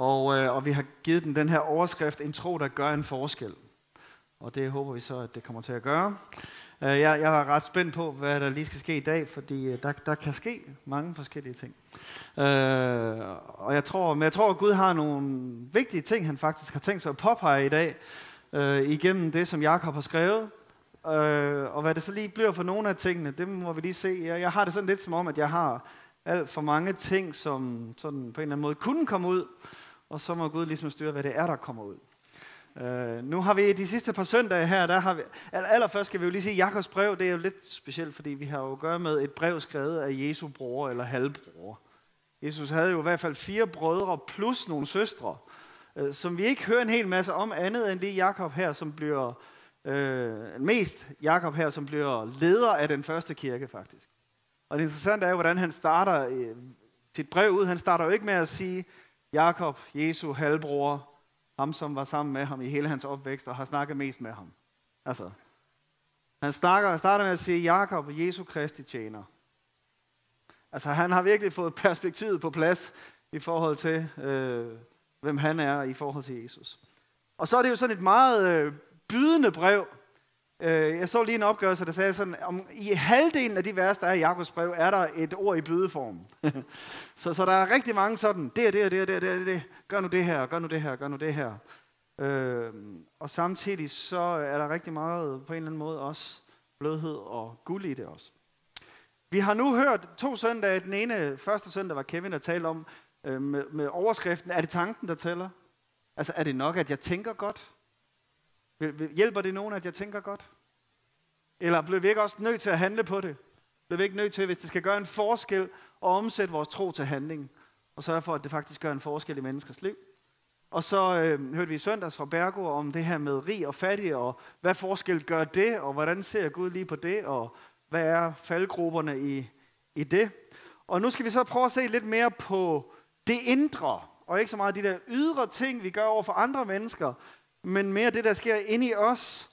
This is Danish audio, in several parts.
Og, øh, og vi har givet den den her overskrift, en tro, der gør en forskel. Og det håber vi så, at det kommer til at gøre. Øh, jeg, jeg er ret spændt på, hvad der lige skal ske i dag, fordi øh, der, der kan ske mange forskellige ting. Øh, og jeg tror, men jeg tror, at Gud har nogle vigtige ting, han faktisk har tænkt sig at påpege i dag, øh, igennem det, som Jakob har skrevet. Øh, og hvad det så lige bliver for nogle af tingene, det må vi lige se. Jeg, jeg har det sådan lidt som om, at jeg har alt for mange ting, som sådan på en eller anden måde kunne komme ud, og så må Gud ligesom styre, hvad det er, der kommer ud. Uh, nu har vi de sidste par søndage her, der har vi, allerførst skal vi jo lige sige, Jakobs brev, det er jo lidt specielt, fordi vi har jo at gøre med et brev skrevet af Jesu bror eller halvbror. Jesus havde jo i hvert fald fire brødre plus nogle søstre, uh, som vi ikke hører en hel masse om, andet end lige Jakob her, som bliver uh, mest Jakob her, som bliver leder af den første kirke faktisk. Og det interessante er jo, hvordan han starter uh, sit brev ud. Han starter jo ikke med at sige, Jakob, Jesu halvbror, ham, som var sammen med ham i hele hans opvækst og har snakket mest med ham. Altså, han snakker, starter med at sige, Jakob, Jesu Kristi tjener. Altså, han har virkelig fået perspektivet på plads i forhold til, øh, hvem han er i forhold til Jesus. Og så er det jo sådan et meget øh, bydende brev, jeg så lige en opgørelse, der sagde sådan, om i halvdelen af de vers, der er i Jakobs brev, er der et ord i bydeform. så, så der er rigtig mange sådan, det er det, og det, og det, det, det, gør nu det her, gør nu det her, gør nu det her. Øh, og samtidig så er der rigtig meget på en eller anden måde også blødhed og guld i det også. Vi har nu hørt to søndage. Den ene, første søndag var Kevin, der talte om øh, med, med overskriften, er det tanken, der tæller? Altså er det nok, at jeg tænker godt? Hjælper det nogen, at jeg tænker godt? Eller bliver vi ikke også nødt til at handle på det? Bliver vi ikke nødt til, hvis det skal gøre en forskel, at omsætte vores tro til handling, og sørge for, at det faktisk gør en forskel i menneskers liv? Og så øh, hørte vi i søndags fra Bergo om det her med rig og fattig, og hvad forskel gør det, og hvordan ser Gud lige på det, og hvad er faldgrupperne i, i det? Og nu skal vi så prøve at se lidt mere på det indre, og ikke så meget de der ydre ting, vi gør over for andre mennesker, men mere det, der sker inde i os.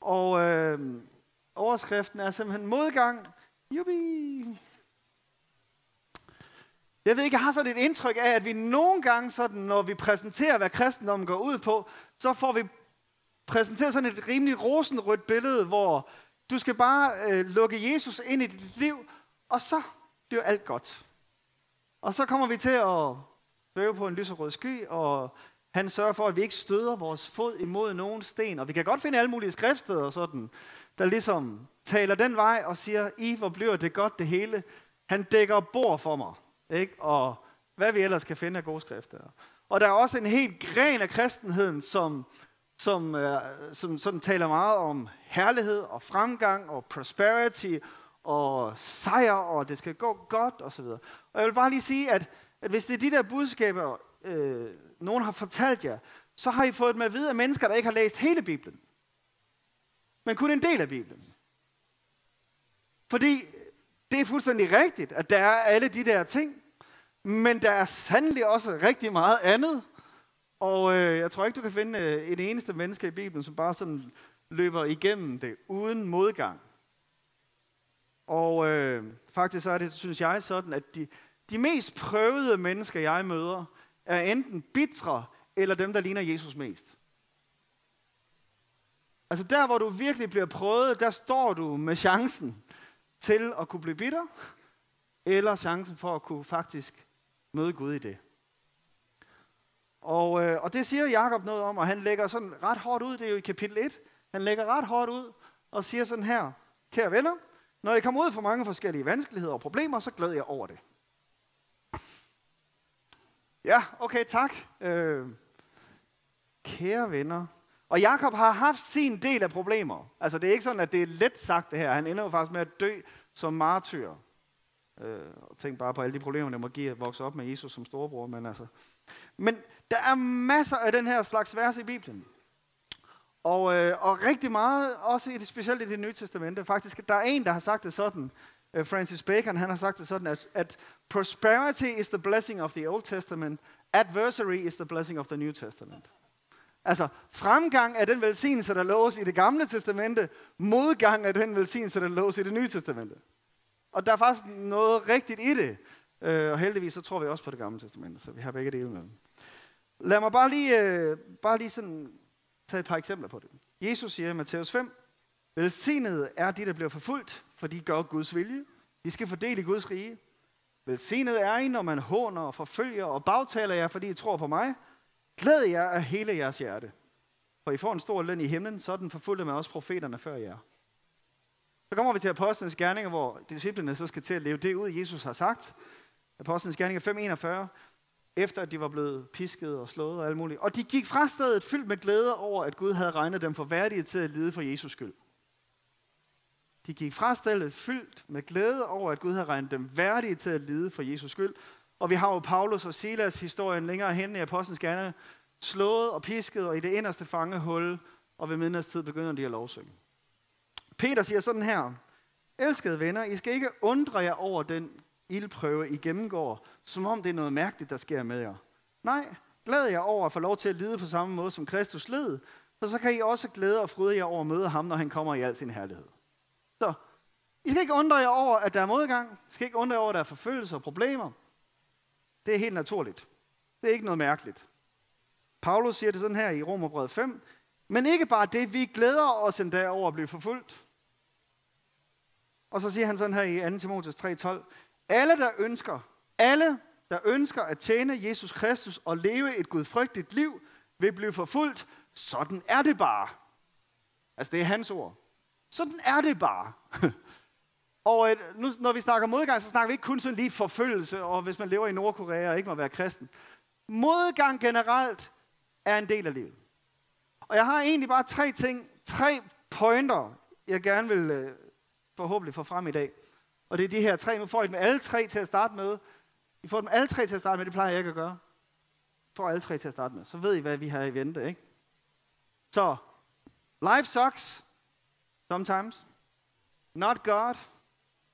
Og øh, overskriften er simpelthen modgang. Jubi! Jeg ved ikke, jeg har sådan et indtryk af, at vi nogle gange, sådan, når vi præsenterer, hvad kristendommen går ud på, så får vi præsenteret sådan et rimelig rosenrødt billede, hvor du skal bare øh, lukke Jesus ind i dit liv, og så bliver alt godt. Og så kommer vi til at svæve på en lyserød sky, og han sørger for, at vi ikke støder vores fod imod nogen sten. Og vi kan godt finde alle mulige skriftsteder, sådan, der ligesom taler den vej og siger, I hvor bliver det godt det hele. Han dækker bord for mig. Ikke? Og hvad vi ellers kan finde af gode skrifter. Og der er også en helt gren af kristenheden, som, som, øh, som sådan taler meget om herlighed og fremgang og prosperity og sejr, og det skal gå godt osv. Og jeg vil bare lige sige, at, at hvis det er de der budskaber, øh, nogen har fortalt jer, så har I fået med at vide af mennesker, der ikke har læst hele Bibelen. Men kun en del af Bibelen. Fordi det er fuldstændig rigtigt, at der er alle de der ting, men der er sandelig også rigtig meget andet. Og øh, jeg tror ikke, du kan finde øh, et eneste menneske i Bibelen, som bare sådan løber igennem det uden modgang. Og øh, faktisk så er det, synes jeg, sådan, at de, de mest prøvede mennesker, jeg møder, er enten bitre, eller dem, der ligner Jesus mest. Altså der, hvor du virkelig bliver prøvet, der står du med chancen til at kunne blive bitter, eller chancen for at kunne faktisk møde Gud i det. Og, øh, og det siger Jakob noget om, og han lægger sådan ret hårdt ud, det er jo i kapitel 1, han lægger ret hårdt ud og siger sådan her, kære venner, når I kommer ud for mange forskellige vanskeligheder og problemer, så glæder jeg over det. Ja, okay, tak. Øh, kære venner. Og Jakob har haft sin del af problemer. Altså det er ikke sådan, at det er let sagt det her. Han ender jo faktisk med at dø som martyr. Øh, tænk bare på alle de problemer, det må give at vokse op med Jesus som storebror. Men, altså. men der er masser af den her slags vers i Bibelen. Og, øh, og rigtig meget, også i det, specielt i det nye testamente. Faktisk, der er en, der har sagt det sådan, Øh, Francis Bacon, han har sagt det sådan, at, at prosperity is the blessing of the Old Testament, adversary is the blessing of the New Testament. Altså, fremgang er den velsignelse, der lås i det gamle testamente, modgang er den velsignelse, der lås i det nye testamente. Og der er faktisk noget rigtigt i det. Øh, og heldigvis så tror vi også på det gamle testamente, så vi har begge dele med. Lad mig bare lige, øh, bare lige sådan tage et par eksempler på det. Jesus siger i Matthæus 5, Velsignet er de, der bliver forfulgt, for de gør Guds vilje. De skal fordele Guds rige. Velsignet er I, når man håner og forfølger og bagtaler jer, fordi I tror på mig. Glæd jer af hele jeres hjerte. For I får en stor løn i himlen, sådan forfulgte man også profeterne før jer. Så kommer vi til apostlenes gerninger, hvor disciplene så skal til at leve det ud, Jesus har sagt. Apostlenes gerninger 5.41 efter at de var blevet pisket og slået og alt muligt. Og de gik fra stedet fyldt med glæde over, at Gud havde regnet dem for værdige til at lide for Jesus skyld. De gik fra stallet fyldt med glæde over, at Gud havde regnet dem værdige til at lide for Jesus skyld. Og vi har jo Paulus og Silas historien længere hen i Apostlenes Gerne, slået og pisket og i det inderste fangehul, og ved midnatstid begynder de at lovsynge. Peter siger sådan her, Elskede venner, I skal ikke undre jer over den ildprøve, I gennemgår, som om det er noget mærkeligt, der sker med jer. Nej, glæd jer over at få lov til at lide på samme måde, som Kristus led, for så kan I også glæde og fryde jer over at møde ham, når han kommer i al sin herlighed. Så, I skal ikke undre jer over, at der er modgang. I skal ikke undre jer over, at der er forfølgelse og problemer. Det er helt naturligt. Det er ikke noget mærkeligt. Paulus siger det sådan her i Romerbrevet 5. Men ikke bare det, vi glæder os endda over at blive forfulgt. Og så siger han sådan her i 2. Timotheus 3:12. Alle, der ønsker, alle, der ønsker at tjene Jesus Kristus og leve et gudfrygtigt liv, vil blive forfulgt. Sådan er det bare. Altså, det er hans ord. Sådan er det bare. og øh, nu, når vi snakker modgang, så snakker vi ikke kun sådan lige forfølgelse, og hvis man lever i Nordkorea og ikke må være kristen. Modgang generelt er en del af livet. Og jeg har egentlig bare tre ting, tre pointer, jeg gerne vil øh, forhåbentlig få frem i dag. Og det er de her tre. Nu får I dem alle tre til at starte med. I får dem alle tre til at starte med. Det plejer jeg ikke at gøre. I får alle tre til at starte med. Så ved I, hvad vi har i vente, ikke? Så, life sucks. Sometimes. Not God.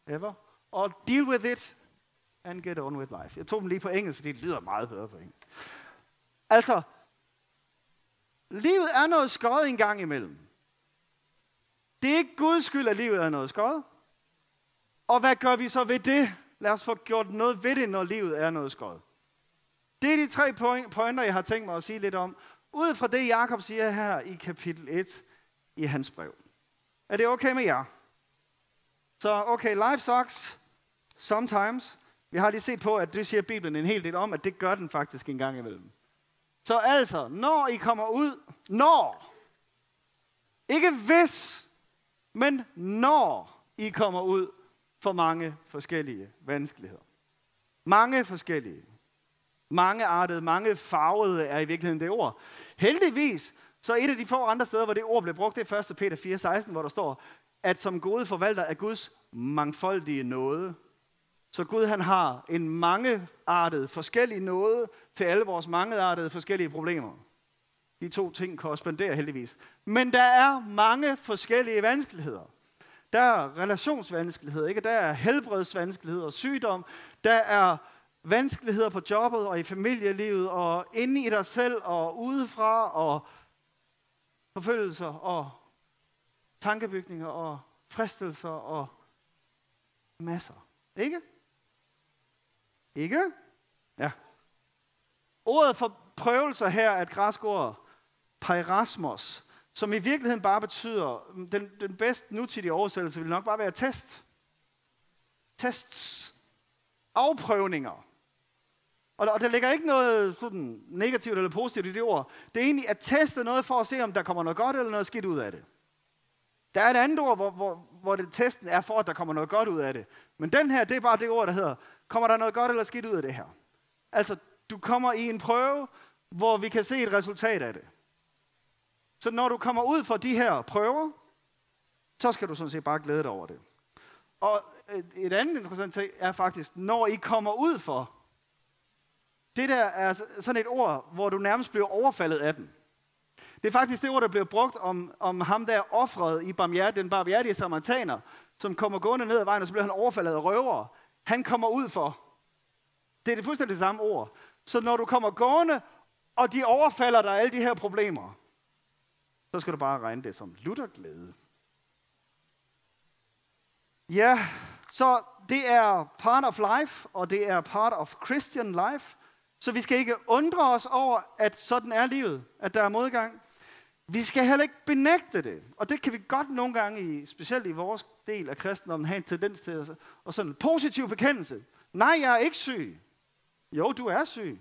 Ever. Or deal with it and get on with life. Jeg tog dem lige på engelsk, fordi det lyder meget bedre på engelsk. Altså, livet er noget skøjet en gang imellem. Det er ikke Guds skyld, at livet er noget skøjet. Og hvad gør vi så ved det? Lad os få gjort noget ved det, når livet er noget skøjet. Det er de tre pointer, jeg har tænkt mig at sige lidt om. Ud fra det, Jakob siger her i kapitel 1 i hans brev. Er det okay med jer? Så okay, life sucks sometimes. Vi har lige set på, at det siger Bibelen en hel del om, at det gør den faktisk en gang imellem. Så altså, når I kommer ud, når, ikke hvis, men når I kommer ud for mange forskellige vanskeligheder. Mange forskellige. Mange artede, mange farvede er i virkeligheden det ord. Heldigvis, så et af de få andre steder, hvor det ord blev brugt, det er 1. Peter 4,16, hvor der står, at som gode forvalter af Guds mangfoldige nåde. Så Gud han har en mangeartet, forskellig nåde til alle vores mangeartede, forskellige problemer. De to ting korresponderer heldigvis. Men der er mange forskellige vanskeligheder. Der er relationsvanskeligheder, ikke? der er helbredsvanskeligheder, sygdom, der er vanskeligheder på jobbet og i familielivet og inde i dig selv og udefra og forfølgelser og tankebygninger og fristelser og masser. Ikke? Ikke? Ja. Ordet for prøvelser her er et græsk ord, pyrasmos, som i virkeligheden bare betyder, den, den bedste nutidige oversættelse vil nok bare være test. Tests. Afprøvninger. Og der, og der ligger ikke noget sådan negativt eller positivt i det ord. Det er egentlig at teste noget for at se, om der kommer noget godt eller noget skidt ud af det. Der er et andet ord, hvor, hvor, hvor det, testen er for, at der kommer noget godt ud af det. Men den her, det er bare det ord, der hedder, kommer der noget godt eller skidt ud af det her? Altså, du kommer i en prøve, hvor vi kan se et resultat af det. Så når du kommer ud for de her prøver, så skal du sådan set bare glæde dig over det. Og øh, et andet interessant ting er faktisk, når I kommer ud for, det der er sådan et ord, hvor du nærmest bliver overfaldet af den. Det er faktisk det ord, der bliver brugt om, om ham, der er offret i barmhjert, den barmhjertige samaritaner, som kommer gående ned ad vejen, og så bliver han overfaldet af røvere. Han kommer ud for. Det er det fuldstændig samme ord. Så når du kommer gående, og de overfalder dig alle de her problemer, så skal du bare regne det som lutterglæde. Ja, så det er part of life, og det er part of Christian life. Så vi skal ikke undre os over, at sådan er livet, at der er modgang. Vi skal heller ikke benægte det. Og det kan vi godt nogle gange, i, specielt i vores del af kristendommen, have en tendens til. Og sådan en positiv bekendelse. Nej, jeg er ikke syg. Jo, du er syg.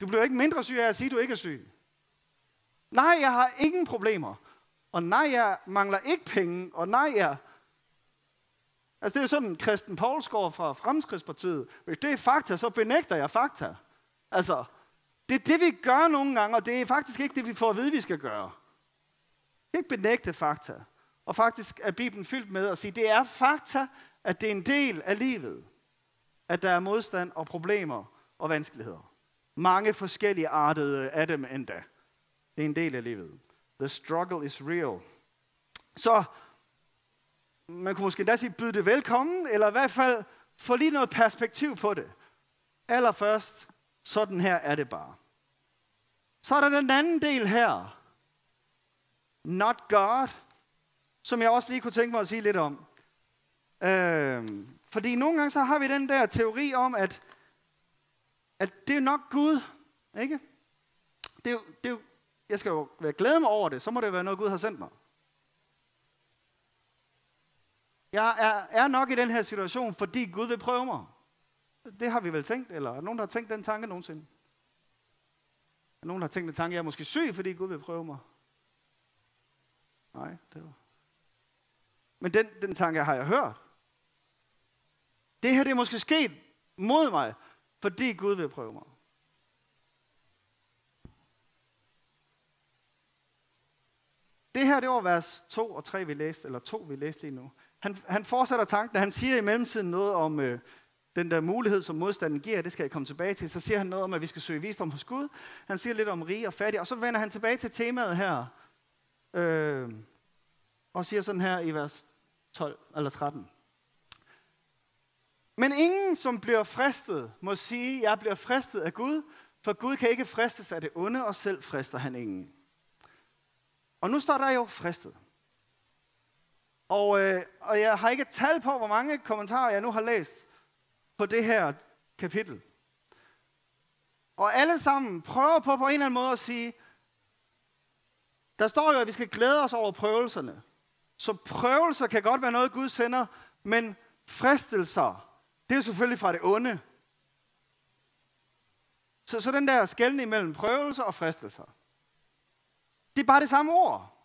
Du bliver ikke mindre syg af at sige, at du ikke er syg. Nej, jeg har ingen problemer. Og nej, jeg mangler ikke penge. Og nej, jeg... Altså, det er jo sådan, Kristen Poulsgaard fra Fremskridspartiet. Hvis det er fakta, så benægter jeg fakta. Altså, det er det, vi gør nogle gange, og det er faktisk ikke det, vi får at vide, vi skal gøre. Ikke benægte fakta. Og faktisk er Bibelen fyldt med at sige, det er fakta, at det er en del af livet. At der er modstand og problemer og vanskeligheder. Mange forskellige artede af dem endda. Det er en del af livet. The struggle is real. Så man kunne måske endda sige, byde det velkommen, eller i hvert fald få lige noget perspektiv på det. Allerførst, sådan her er det bare. Så er der den anden del her. Not God. Som jeg også lige kunne tænke mig at sige lidt om. Øhm, fordi nogle gange så har vi den der teori om, at, at det er nok Gud. Ikke? Det er, jo, det er jo, jeg skal jo være glæde mig over det, så må det være noget, Gud har sendt mig. Jeg er, er nok i den her situation, fordi Gud vil prøve mig. Det har vi vel tænkt, eller er nogen, der har tænkt den tanke nogensinde? Er nogen, der har tænkt den tanke, jeg er måske syg, fordi Gud vil prøve mig? Nej, det var... Men den, den tanke har jeg hørt. Det her det er måske sket mod mig, fordi Gud vil prøve mig. Det her, det var vers 2 og 3, vi læste, eller 2, vi læste lige nu. Han, han fortsætter tanken, han siger i mellemtiden noget om, øh, den der mulighed, som modstanden giver, det skal jeg komme tilbage til. Så siger han noget om, at vi skal søge visdom hos Gud. Han siger lidt om rige og fattige. Og så vender han tilbage til temaet her. Øh, og siger sådan her i vers 12 eller 13. Men ingen, som bliver fristet, må sige, jeg bliver fristet af Gud, for Gud kan ikke fristes af det onde, og selv frister han ingen. Og nu står der jo fristet. Og, øh, og jeg har ikke tal på, hvor mange kommentarer jeg nu har læst på det her kapitel. Og alle sammen prøver på på en eller anden måde at sige, der står jo, at vi skal glæde os over prøvelserne. Så prøvelser kan godt være noget, Gud sender, men fristelser, det er selvfølgelig fra det onde. Så, så den der skældning imellem prøvelser og fristelser, det er bare det samme ord.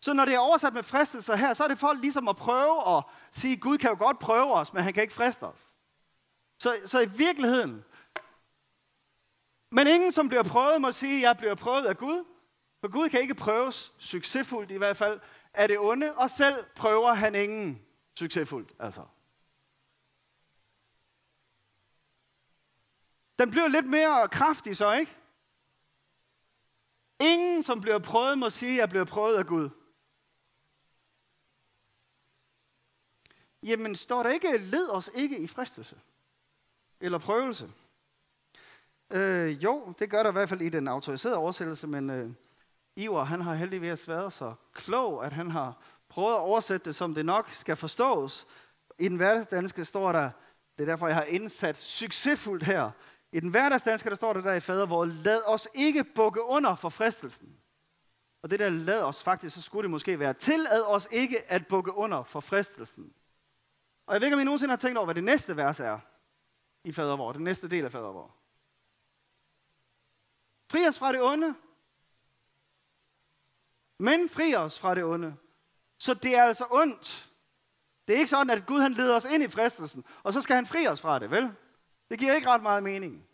Så når det er oversat med fristelser her, så er det for ligesom at prøve at sige, Gud kan jo godt prøve os, men han kan ikke friste os. Så, så i virkeligheden, men ingen, som bliver prøvet, må sige, jeg bliver prøvet af Gud. For Gud kan ikke prøves succesfuldt i hvert fald af det onde, og selv prøver han ingen succesfuldt. Altså. Den bliver lidt mere kraftig så, ikke? Ingen, som bliver prøvet, må sige, at jeg bliver prøvet af Gud. Jamen, står der ikke, led os ikke i fristelse? Eller prøvelse? Øh, jo, det gør der i hvert fald i den autoriserede oversættelse, men øh, Ivar, han har heldigvis været så klog, at han har prøvet at oversætte det, som det nok skal forstås. I den hverdagsdanske står der, det er derfor, jeg har indsat succesfuldt her. I den hverdagsdanske, der står der der i fader, hvor lad os ikke bukke under for fristelsen. Og det der lad os faktisk, så skulle det måske være, tillad os ikke at bukke under for fristelsen. Og jeg ved ikke, om I nogensinde har tænkt over, hvad det næste vers er i fadervor, den næste del af fadervor. Fri os fra det onde. Men fri os fra det onde. Så det er altså ondt. Det er ikke sådan, at Gud han leder os ind i fristelsen, og så skal han fri os fra det, vel? Det giver ikke ret meget mening.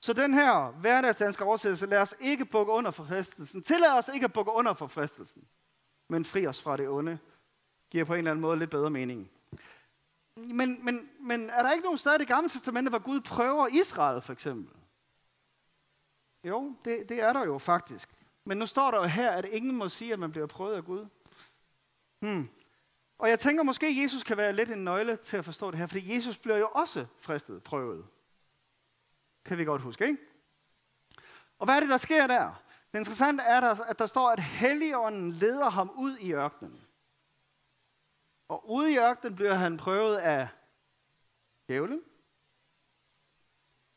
Så den her hverdagsdanske oversættelse, lad os ikke bukke under for fristelsen. Tillad os ikke at bukke under for fristelsen, men fri os fra det onde, giver på en eller anden måde lidt bedre mening. Men, men, men er der ikke nogen steder i det gamle testamente, hvor Gud prøver Israel for eksempel? Jo, det, det er der jo faktisk. Men nu står der jo her, at ingen må sige, at man bliver prøvet af Gud. Hmm. Og jeg tænker måske, at Jesus kan være lidt en nøgle til at forstå det her, fordi Jesus bliver jo også fristet, prøvet. Kan vi godt huske, ikke? Og hvad er det, der sker der? Det interessante er, at der står, at Helligånden leder ham ud i ørkenen. Og ude i ørkenen bliver han prøvet af djævlen.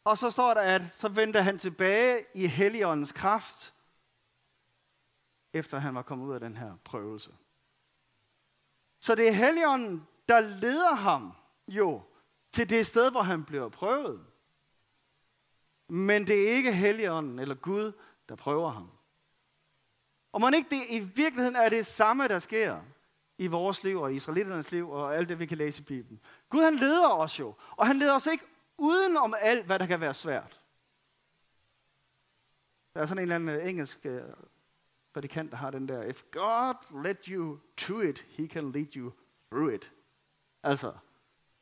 Og så står der, at så vendte han tilbage i Helligåndens kraft, efter han var kommet ud af den her prøvelse. Så det er Helligånden, der leder ham jo til det sted, hvor han bliver prøvet. Men det er ikke Helligånden eller Gud, der prøver ham. Og man ikke det i virkeligheden er det samme, der sker i vores liv og i israeliternes liv og alt det, vi kan læse i Bibelen. Gud han leder os jo, og han leder os ikke uden om alt, hvad der kan være svært. Der er sådan en eller anden øh, engelsk øh, prædikant, der har den der, if God led you to it, he can lead you through it. Altså,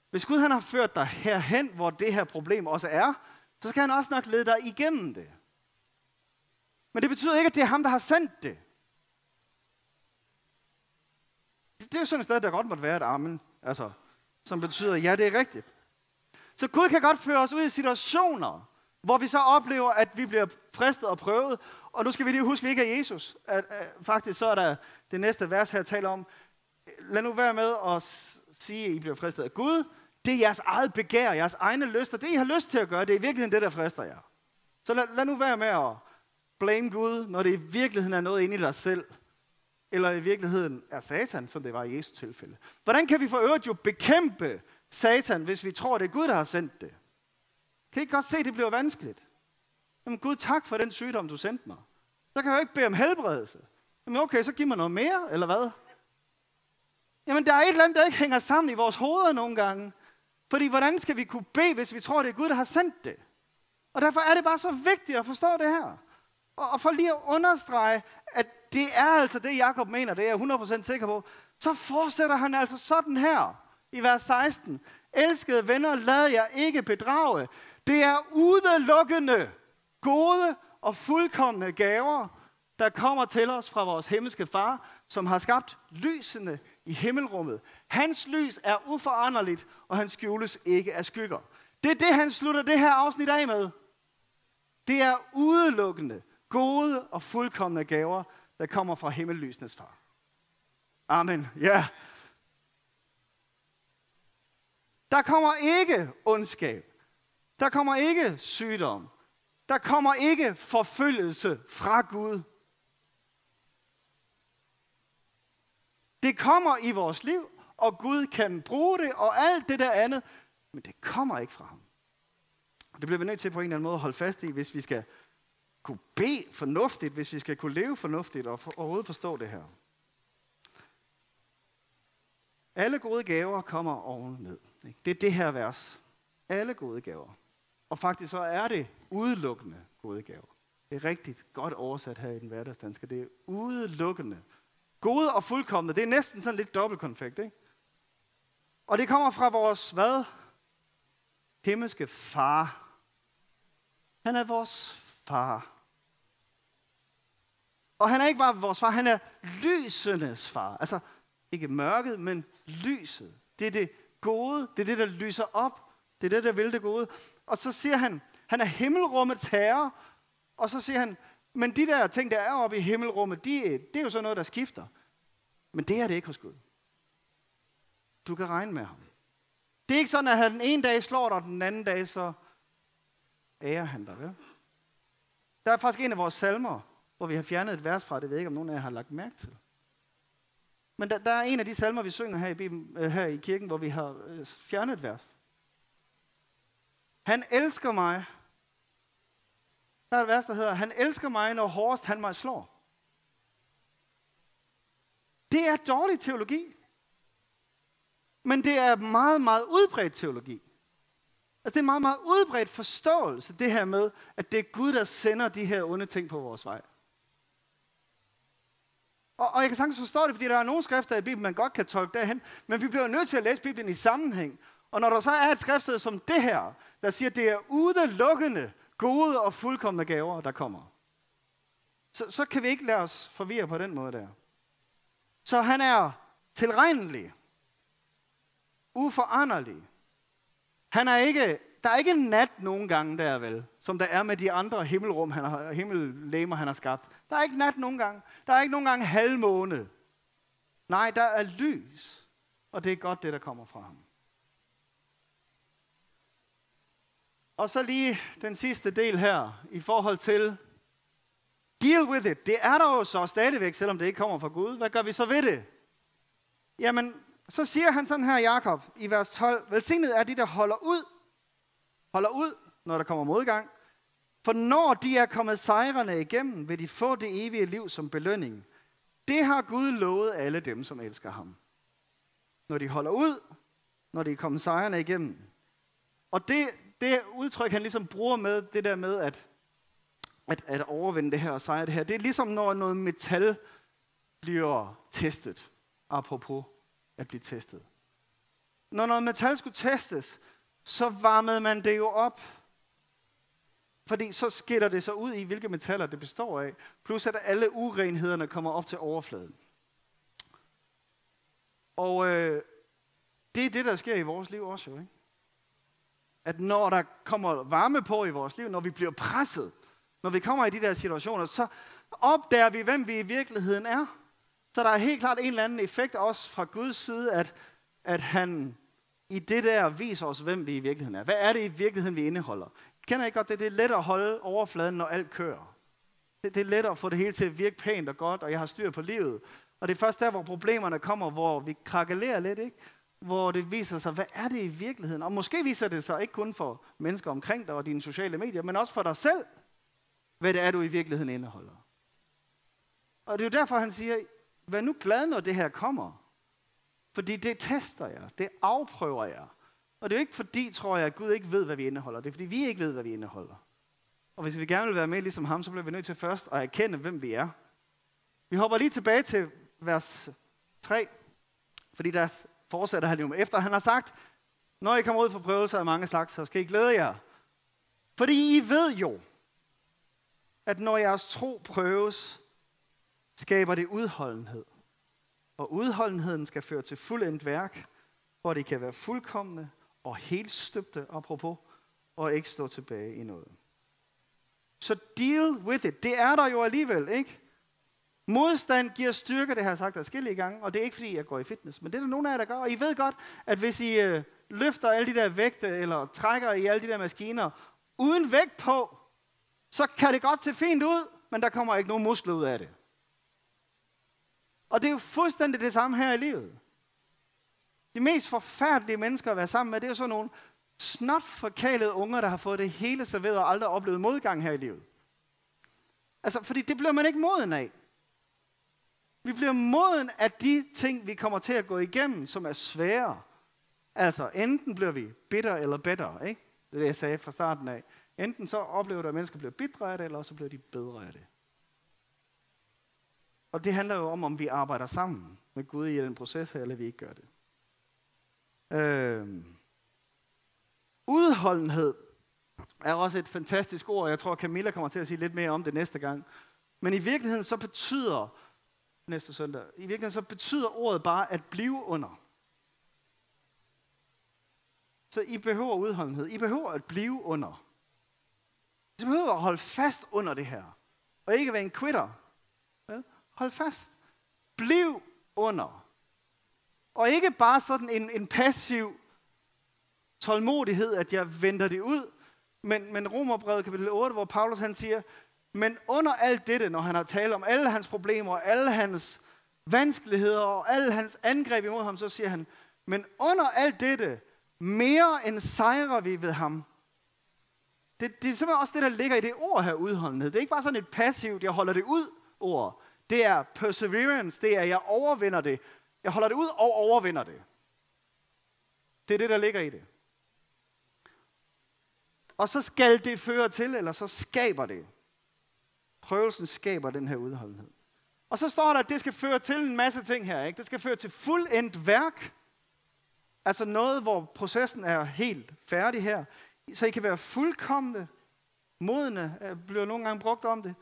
hvis Gud han har ført dig herhen, hvor det her problem også er, så skal han også nok lede dig igennem det. Men det betyder ikke, at det er ham, der har sendt det. Det er jo sådan et sted, der godt måtte være et amen, altså, som betyder, ja, det er rigtigt. Så Gud kan godt føre os ud i situationer, hvor vi så oplever, at vi bliver fristet og prøvet. Og nu skal vi lige huske, at vi ikke er Jesus. At, at, faktisk så er der det næste vers her, taler om, lad nu være med at sige, at I bliver fristet af Gud. Det er jeres eget begær, jeres egne lyster. Det, I har lyst til at gøre, det er i virkeligheden det, der frister jer. Så lad, lad nu være med at blame Gud, når det i virkeligheden er noget inde i dig selv. Eller i virkeligheden er Satan, som det var i Jesu tilfælde. Hvordan kan vi for øvrigt jo bekæmpe Satan, hvis vi tror, det er Gud, der har sendt det? Kan I ikke godt se, at det bliver vanskeligt? Jamen Gud, tak for den sygdom, du sendte mig. Så kan jeg jo ikke bede om helbredelse. Jamen okay, så giv mig noget mere, eller hvad? Jamen der er et eller andet, der ikke hænger sammen i vores hoveder nogle gange. Fordi hvordan skal vi kunne bede, hvis vi tror, det er Gud, der har sendt det? Og derfor er det bare så vigtigt at forstå det her. Og, og for lige at understrege, at det er altså det, Jakob mener, det er jeg 100% sikker på, så fortsætter han altså sådan her i vers 16. Elskede venner, lad jer ikke bedrage. Det er udelukkende gode og fuldkommende gaver, der kommer til os fra vores himmelske far, som har skabt lysene i himmelrummet. Hans lys er uforanderligt, og han skjules ikke af skygger. Det er det, han slutter det her afsnit af med. Det er udelukkende gode og fuldkommende gaver, der kommer fra himmellysenes far. Amen. Ja. Yeah. Der kommer ikke ondskab. Der kommer ikke sygdom. Der kommer ikke forfølgelse fra Gud. Det kommer i vores liv, og Gud kan bruge det og alt det der andet, men det kommer ikke fra ham. Det bliver vi nødt til på en eller anden måde at holde fast i, hvis vi skal kunne bede fornuftigt, hvis vi skal kunne leve fornuftigt og for, overhovedet forstå det her. Alle gode gaver kommer oven ned. Det er det her vers. Alle gode gaver. Og faktisk så er det udelukkende gode gaver. Det er rigtigt godt oversat her i den hverdagsdanske. Det er udelukkende. Gode og fuldkommende. Det er næsten sådan lidt dobbeltkonfekt, ikke? Og det kommer fra vores, hvad? Himmelske far. Han er vores far. Og han er ikke bare vores far, han er lysenes far. Altså, ikke mørket, men lyset. Det er det gode, det er det, der lyser op. Det er det, der vil det gode. Og så siger han, han er himmelrummets herre. Og så siger han, men de der ting, der er oppe i himmelrummet, de, det er jo så noget, der skifter. Men det er det ikke hos Gud. Du kan regne med ham. Det er ikke sådan, at han den ene dag slår dig, og den anden dag så ærer han dig. Vel? Der er faktisk en af vores salmer, hvor vi har fjernet et vers fra, det ved jeg ikke, om nogen af jer har lagt mærke til. Men der, der er en af de salmer, vi synger her i, Bibelen, øh, her i kirken, hvor vi har øh, fjernet et vers. Han elsker mig. Der er et vers, der hedder, han elsker mig, når hårdest han mig slår. Det er dårlig teologi. Men det er meget, meget udbredt teologi. Altså det er en meget, meget udbredt forståelse, det her med, at det er Gud, der sender de her onde ting på vores vej. Og, og jeg kan sagtens forstå det, fordi der er nogle skrifter i Bibelen, man godt kan tolke derhen, men vi bliver nødt til at læse Bibelen i sammenhæng. Og når der så er et skriftsted som det her, der siger, at det er udelukkende gode og fuldkommende gaver, der kommer, så, så kan vi ikke lade os forvirre på den måde der. Så han er tilregnelig, uforanderlig. Han er ikke, der er ikke en nat nogen gange der vel, som der er med de andre himmelrum, han har, himmellemer, han har skabt. Der er ikke nat nogen gange. Der er ikke nogen gange halvmåne. Nej, der er lys. Og det er godt det, der kommer fra ham. Og så lige den sidste del her, i forhold til deal with it. Det er der jo så stadigvæk, selvom det ikke kommer fra Gud. Hvad gør vi så ved det? Jamen, så siger han sådan her, Jakob, i vers 12. Velsignet er de, der holder ud, holder ud, når der kommer modgang. For når de er kommet sejrende igennem, vil de få det evige liv som belønning. Det har Gud lovet alle dem, som elsker ham. Når de holder ud, når de er kommet sejrende igennem. Og det, det udtryk, han ligesom bruger med, det der med at, at, at overvinde det her og sejre det her, det er ligesom når noget metal bliver testet, apropos at blive testet. Når noget metal skulle testes, så varmede man det jo op. Fordi så skiller det så ud i, hvilke metaller det består af. Plus at alle urenhederne kommer op til overfladen. Og øh, det er det, der sker i vores liv også, ikke? At når der kommer varme på i vores liv, når vi bliver presset, når vi kommer i de der situationer, så opdager vi, hvem vi i virkeligheden er. Så der er helt klart en eller anden effekt også fra Guds side, at, at han i det der viser os, hvem vi i virkeligheden er. Hvad er det i virkeligheden, vi indeholder? Kender I godt det? Det er let at holde overfladen, når alt kører. Det, det er let at få det hele til at virke pænt og godt, og jeg har styr på livet. Og det er først der, hvor problemerne kommer, hvor vi krakelerer lidt, ikke? hvor det viser sig, hvad er det i virkeligheden? Og måske viser det sig ikke kun for mennesker omkring dig og dine sociale medier, men også for dig selv, hvad det er, du i virkeligheden indeholder. Og det er jo derfor, han siger, vær nu glad, når det her kommer. Fordi det tester jeg, det afprøver jeg. Og det er jo ikke fordi, tror jeg, at Gud ikke ved, hvad vi indeholder. Det er fordi, vi ikke ved, hvad vi indeholder. Og hvis vi gerne vil være med ligesom ham, så bliver vi nødt til først at erkende, hvem vi er. Vi hopper lige tilbage til vers 3, fordi der fortsætter han jo med. Efter han har sagt, når I kommer ud for prøvelser af mange slags, så skal I glæde jer. Fordi I ved jo, at når jeres tro prøves, skaber det udholdenhed. Og udholdenheden skal føre til fuldendt værk, hvor det kan være fuldkommende og helt støbte, apropos, og ikke stå tilbage i noget. Så deal with it. Det er der jo alligevel, ikke? Modstand giver styrke, det har jeg sagt adskillige gange, og det er ikke fordi, jeg går i fitness, men det er der nogen af jer, der gør. Og I ved godt, at hvis I øh, løfter alle de der vægte, eller trækker i alle de der maskiner, uden vægt på, så kan det godt se fint ud, men der kommer ikke nogen muskler ud af det. Og det er jo fuldstændig det samme her i livet. De mest forfærdelige mennesker at være sammen med, det er jo sådan nogle snot forkalede unger, der har fået det hele serveret og aldrig oplevet modgang her i livet. Altså, fordi det bliver man ikke moden af. Vi bliver moden af de ting, vi kommer til at gå igennem, som er svære. Altså, enten bliver vi bitter eller bedre, ikke? Det er det, jeg sagde fra starten af. Enten så oplever du, at mennesker bliver bitre af det, eller så bliver de bedre af det. Og det handler jo om, om vi arbejder sammen med Gud i den proces her, eller vi ikke gør det. Øh, udholdenhed er også et fantastisk ord. Jeg tror, Camilla kommer til at sige lidt mere om det næste gang. Men i virkeligheden så betyder næste søndag. I virkeligheden så betyder ordet bare at blive under. Så I behøver udholdenhed. I behøver at blive under. I behøver at holde fast under det her. Og ikke være en quitter. Hold fast. Bliv under. Og ikke bare sådan en, en passiv tålmodighed, at jeg venter det ud, men, men Romerbrevet kapitel 8, hvor Paulus han siger, men under alt dette, når han har talt om alle hans problemer, alle hans vanskeligheder og alle hans angreb imod ham, så siger han, men under alt dette, mere end sejrer vi ved ham. Det, det er simpelthen også det, der ligger i det ord her, udholdenhed. Det er ikke bare sådan et passivt, jeg holder det ud ord. Det er perseverance, det er, jeg overvinder det. Jeg holder det ud og overvinder det. Det er det, der ligger i det. Og så skal det føre til, eller så skaber det. Prøvelsen skaber den her udholdenhed. Og så står der, at det skal føre til en masse ting her. Ikke? Det skal føre til fuldendt værk. Altså noget, hvor processen er helt færdig her. Så I kan være fuldkommende, modne, bliver nogle gange brugt om det.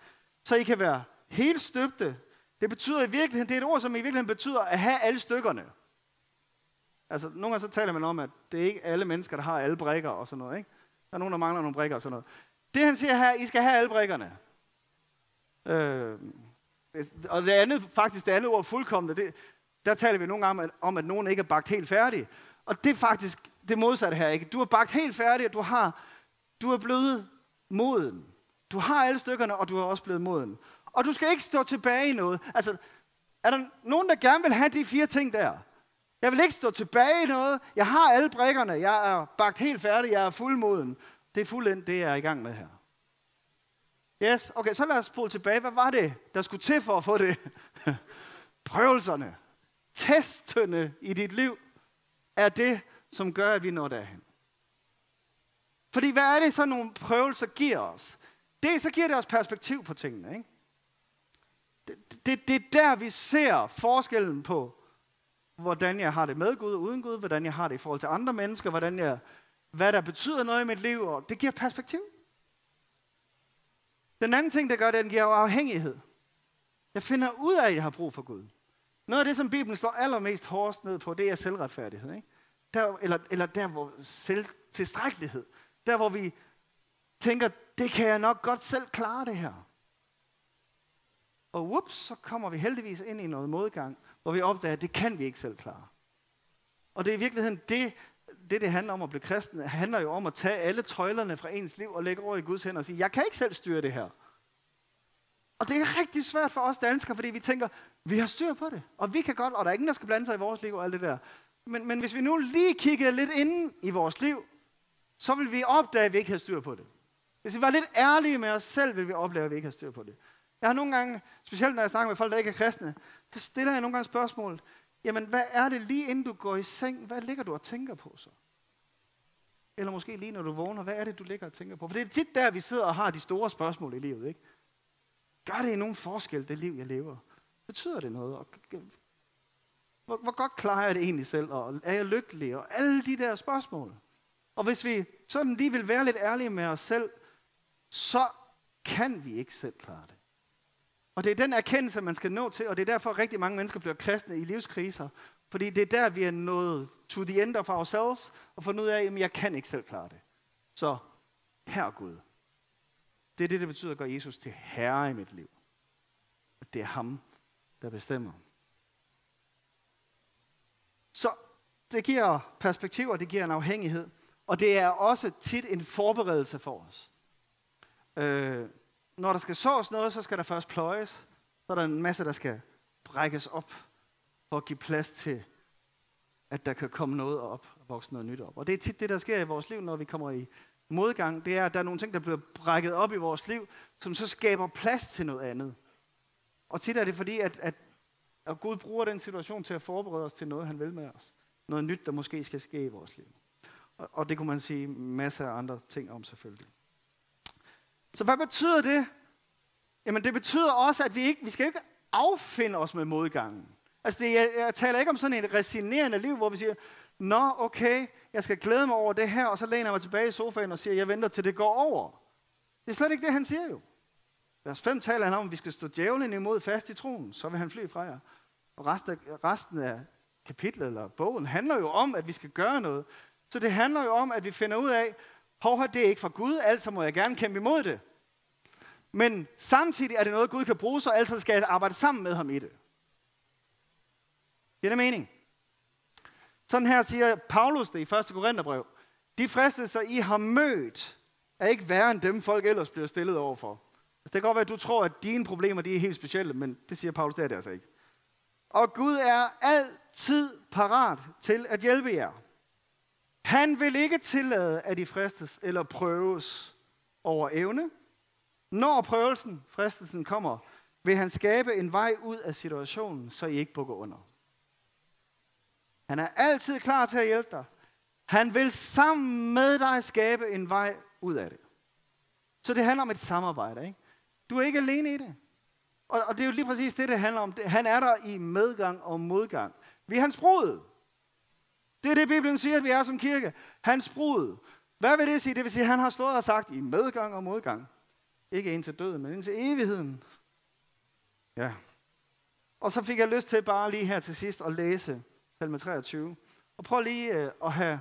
Så I kan være helt støbte. Det betyder i virkeligheden, det er et ord, som i virkeligheden betyder at have alle stykkerne. Altså, nogle gange så taler man om, at det er ikke alle mennesker, der har alle brækker og sådan noget. Ikke? Der er nogen, der mangler nogle brækker og sådan noget. Det han siger her, I skal have alle brækkerne. Øh, og det andet, faktisk det andet ord, fuldkommende, det, der taler vi nogle gange om, at nogen ikke er bagt helt færdig. Og det er faktisk det modsatte her. Ikke? Du er bagt helt færdig, og du har, du er blevet moden. Du har alle stykkerne, og du er også blevet moden. Og du skal ikke stå tilbage i noget. Altså, er der nogen, der gerne vil have de fire ting der? Jeg vil ikke stå tilbage i noget. Jeg har alle brækkerne. Jeg er bagt helt færdig. Jeg er fuldmoden. Det er fuldendt, det jeg er i gang med her. Yes, okay, så lad os spole tilbage. Hvad var det, der skulle til for at få det? Prøvelserne, testene i dit liv, er det, som gør, at vi når derhen. Fordi hvad er det, så nogle prøvelser giver os? Det, så giver det os perspektiv på tingene. Ikke? Det, det, det er der, vi ser forskellen på, hvordan jeg har det med Gud og uden Gud, hvordan jeg har det i forhold til andre mennesker, hvordan jeg, hvad der betyder noget i mit liv, og det giver perspektiv. Den anden ting, der gør det, den giver afhængighed. Jeg finder ud af, at jeg har brug for Gud. Noget af det, som Bibelen slår allermest hårdest ned på, det er selvretfærdighed. Ikke? Der, eller, eller der, hvor selvtilstrækkelighed. Der, hvor vi tænker, det kan jeg nok godt selv klare det her. Og whoops, så kommer vi heldigvis ind i noget modgang, hvor vi opdager, at det kan vi ikke selv klare. Og det er i virkeligheden det, det, det handler om at blive kristen, handler jo om at tage alle tøjlerne fra ens liv og lægge over i Guds hænder og sige, jeg kan ikke selv styre det her. Og det er rigtig svært for os danskere, fordi vi tænker, vi har styr på det, og vi kan godt, og der er ingen, der skal blande sig i vores liv og alt det der. Men, men hvis vi nu lige kiggede lidt ind i vores liv, så vil vi opdage, at vi ikke har styr på det. Hvis vi var lidt ærlige med os selv, vil vi opleve, at vi ikke har styr på det. Jeg har nogle gange, specielt når jeg snakker med folk, der ikke er kristne, så stiller jeg nogle gange spørgsmål. Jamen, hvad er det lige inden du går i seng? Hvad ligger du og tænker på så? Eller måske lige når du vågner, hvad er det, du ligger og tænker på? For det er tit der, vi sidder og har de store spørgsmål i livet, ikke? Gør det nogen forskel, det liv, jeg lever? Betyder det noget? Og hvor, hvor godt klarer jeg det egentlig selv? Og er jeg lykkelig? Og alle de der spørgsmål. Og hvis vi sådan lige vil være lidt ærlige med os selv, så kan vi ikke selv klare det. Og det er den erkendelse, man skal nå til, og det er derfor, at rigtig mange mennesker bliver kristne i livskriser. Fordi det er der, vi er nået to the end of ourselves, og fundet ud af, at jeg kan ikke selv klare det. Så, her Gud. Det er det, det betyder at gøre Jesus til herre i mit liv. Og det er ham, der bestemmer. Så det giver perspektiv, og det giver en afhængighed. Og det er også tit en forberedelse for os. Øh, når der skal sås noget, så skal der først pløjes. Så er der en masse, der skal brækkes op for at give plads til, at der kan komme noget op og vokse noget nyt op. Og det er tit det, der sker i vores liv, når vi kommer i modgang. Det er, at der er nogle ting, der bliver brækket op i vores liv, som så skaber plads til noget andet. Og tit er det fordi, at, at, at Gud bruger den situation til at forberede os til noget, han vil med os. Noget nyt, der måske skal ske i vores liv. Og, og det kunne man sige masser af andre ting om selvfølgelig. Så hvad betyder det? Jamen det betyder også, at vi ikke vi skal ikke affinde os med modgangen. Altså det, jeg, jeg taler ikke om sådan et resignerende liv, hvor vi siger, Nå, okay, jeg skal glæde mig over det her, og så læner jeg mig tilbage i sofaen og siger, jeg venter til det går over. Det er slet ikke det, han siger jo. Vers 5 taler han om, at vi skal stå djævlen imod fast i troen, så vil han fly fra jer. Og resten af, resten af kapitlet eller bogen handler jo om, at vi skal gøre noget. Så det handler jo om, at vi finder ud af, hov, det er ikke fra Gud, altså må jeg gerne kæmpe imod det. Men samtidig er det noget, Gud kan bruge, så altså skal jeg arbejde sammen med ham i det. Giver det mening? Sådan her siger Paulus det i 1. Korintherbrev. De fristelser, I har mødt, er ikke værre end dem, folk ellers bliver stillet overfor. Altså, det kan godt være, at du tror, at dine problemer de er helt specielle, men det siger Paulus, det er det altså ikke. Og Gud er altid parat til at hjælpe jer. Han vil ikke tillade, at I fristes eller prøves over evne. Når prøvelsen, fristelsen kommer, vil han skabe en vej ud af situationen, så I ikke bukker under. Han er altid klar til at hjælpe dig. Han vil sammen med dig skabe en vej ud af det. Så det handler om et samarbejde. Ikke? Du er ikke alene i det. Og, og det er jo lige præcis det, det handler om. Han er der i medgang og modgang. Vi er hans brud. Det er det, Bibelen siger, at vi er som kirke. Hans brud. Hvad vil det sige? Det vil sige, at han har stået og sagt i medgang og modgang. Ikke indtil døden, men indtil evigheden. Ja. Og så fik jeg lyst til bare lige her til sidst at læse salme 23. Og prøv lige øh, at have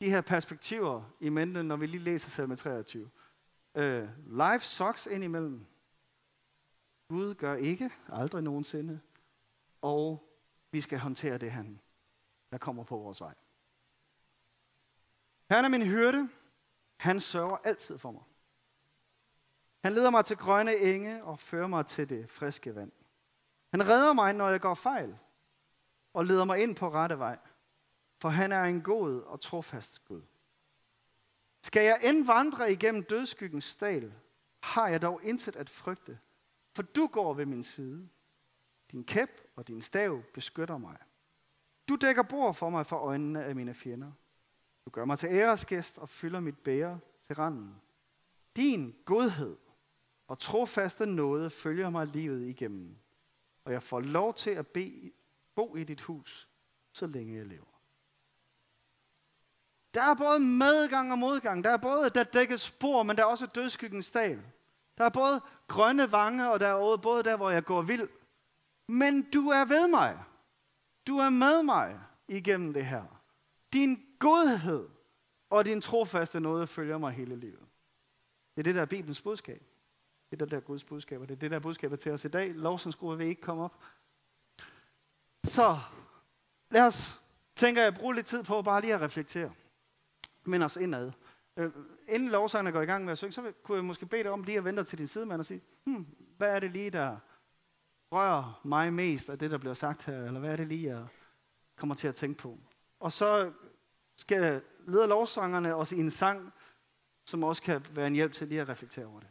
de her perspektiver i mente, når vi lige læser salme 23. Øh, life sucks indimellem. Gud gør ikke, aldrig nogensinde. Og vi skal håndtere det, han, der kommer på vores vej. Han er min hyrde. Han sørger altid for mig. Han leder mig til grønne enge og fører mig til det friske vand. Han redder mig, når jeg går fejl, og leder mig ind på rette vej. For han er en god og trofast Gud. Skal jeg end vandre igennem dødskyggens dal, har jeg dog intet at frygte, for du går ved min side. Din kæp og din stav beskytter mig. Du dækker bord for mig for øjnene af mine fjender. Du gør mig til æresgæst og fylder mit bære til randen. Din godhed og trofaste nåde følger mig livet igennem, og jeg får lov til at be, bo i dit hus, så længe jeg lever. Der er både medgang og modgang. Der er både der dækkes spor, men der er også dødskyggens dal. Der er både grønne vange, og der er både der, hvor jeg går vild. Men du er ved mig. Du er med mig igennem det her. Din godhed og din trofaste nåde følger mig hele livet. Det er det, der er Bibelens budskab. Det er det, der er Guds budskab, og det er det, der er budskabet til os i dag. Lovsangskruer vil ikke komme op. Så lad os, tænker jeg, bruge lidt tid på bare lige at reflektere. Men os indad. Øh, inden lovsangerne går i gang med at synge, så kunne jeg måske bede dig om lige at vente til din sidemand og sige, hmm, hvad er det lige, der rører mig mest af det, der bliver sagt her? Eller hvad er det lige, jeg kommer til at tænke på? Og så skal leder lovsangerne også i en sang, som også kan være en hjælp til lige at reflektere over det.